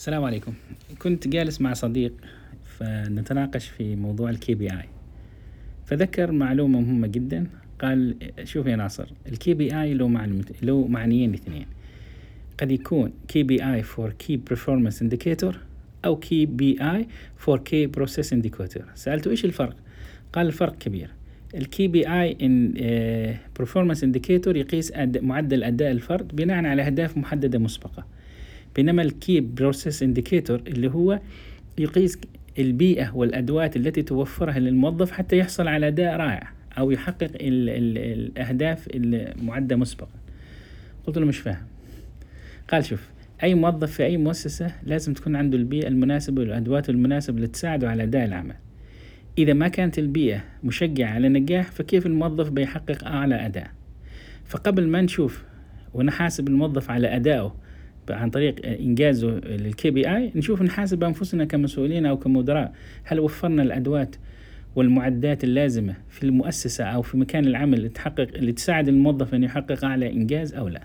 السلام عليكم. كنت جالس مع صديق فنتناقش في موضوع ال KPI فذكر معلومة مهمة جدا. قال شوف يا ناصر ال KPI له معنى له معنيين اثنين. قد يكون KPI for key performance indicator أو KPI for key process indicator سألته إيش الفرق؟ قال الفرق كبير. ال KPI ان performance indicator يقيس معدل أداء الفرد بناء على أهداف محددة مسبقة. بينما ال key process indicator اللي هو يقيس البيئة والأدوات التي توفرها للموظف حتى يحصل على أداء رائع أو يحقق ال ال الأهداف المعدة مسبقا. قلت له مش فاهم. قال شوف أي موظف في أي مؤسسة لازم تكون عنده البيئة المناسبة والأدوات المناسبة اللي تساعده على أداء العمل. إذا ما كانت البيئة مشجعة على النجاح فكيف الموظف بيحقق أعلى أداء؟ فقبل ما نشوف ونحاسب الموظف على أدائه عن طريق إنجازه للكي بي اي نشوف نحاسب أنفسنا كمسؤولين أو كمدراء. هل وفرنا الأدوات والمعدات اللازمة في المؤسسة أو في مكان العمل تحقق اللي تساعد الموظف أن يحقق أعلى إنجاز أو لا؟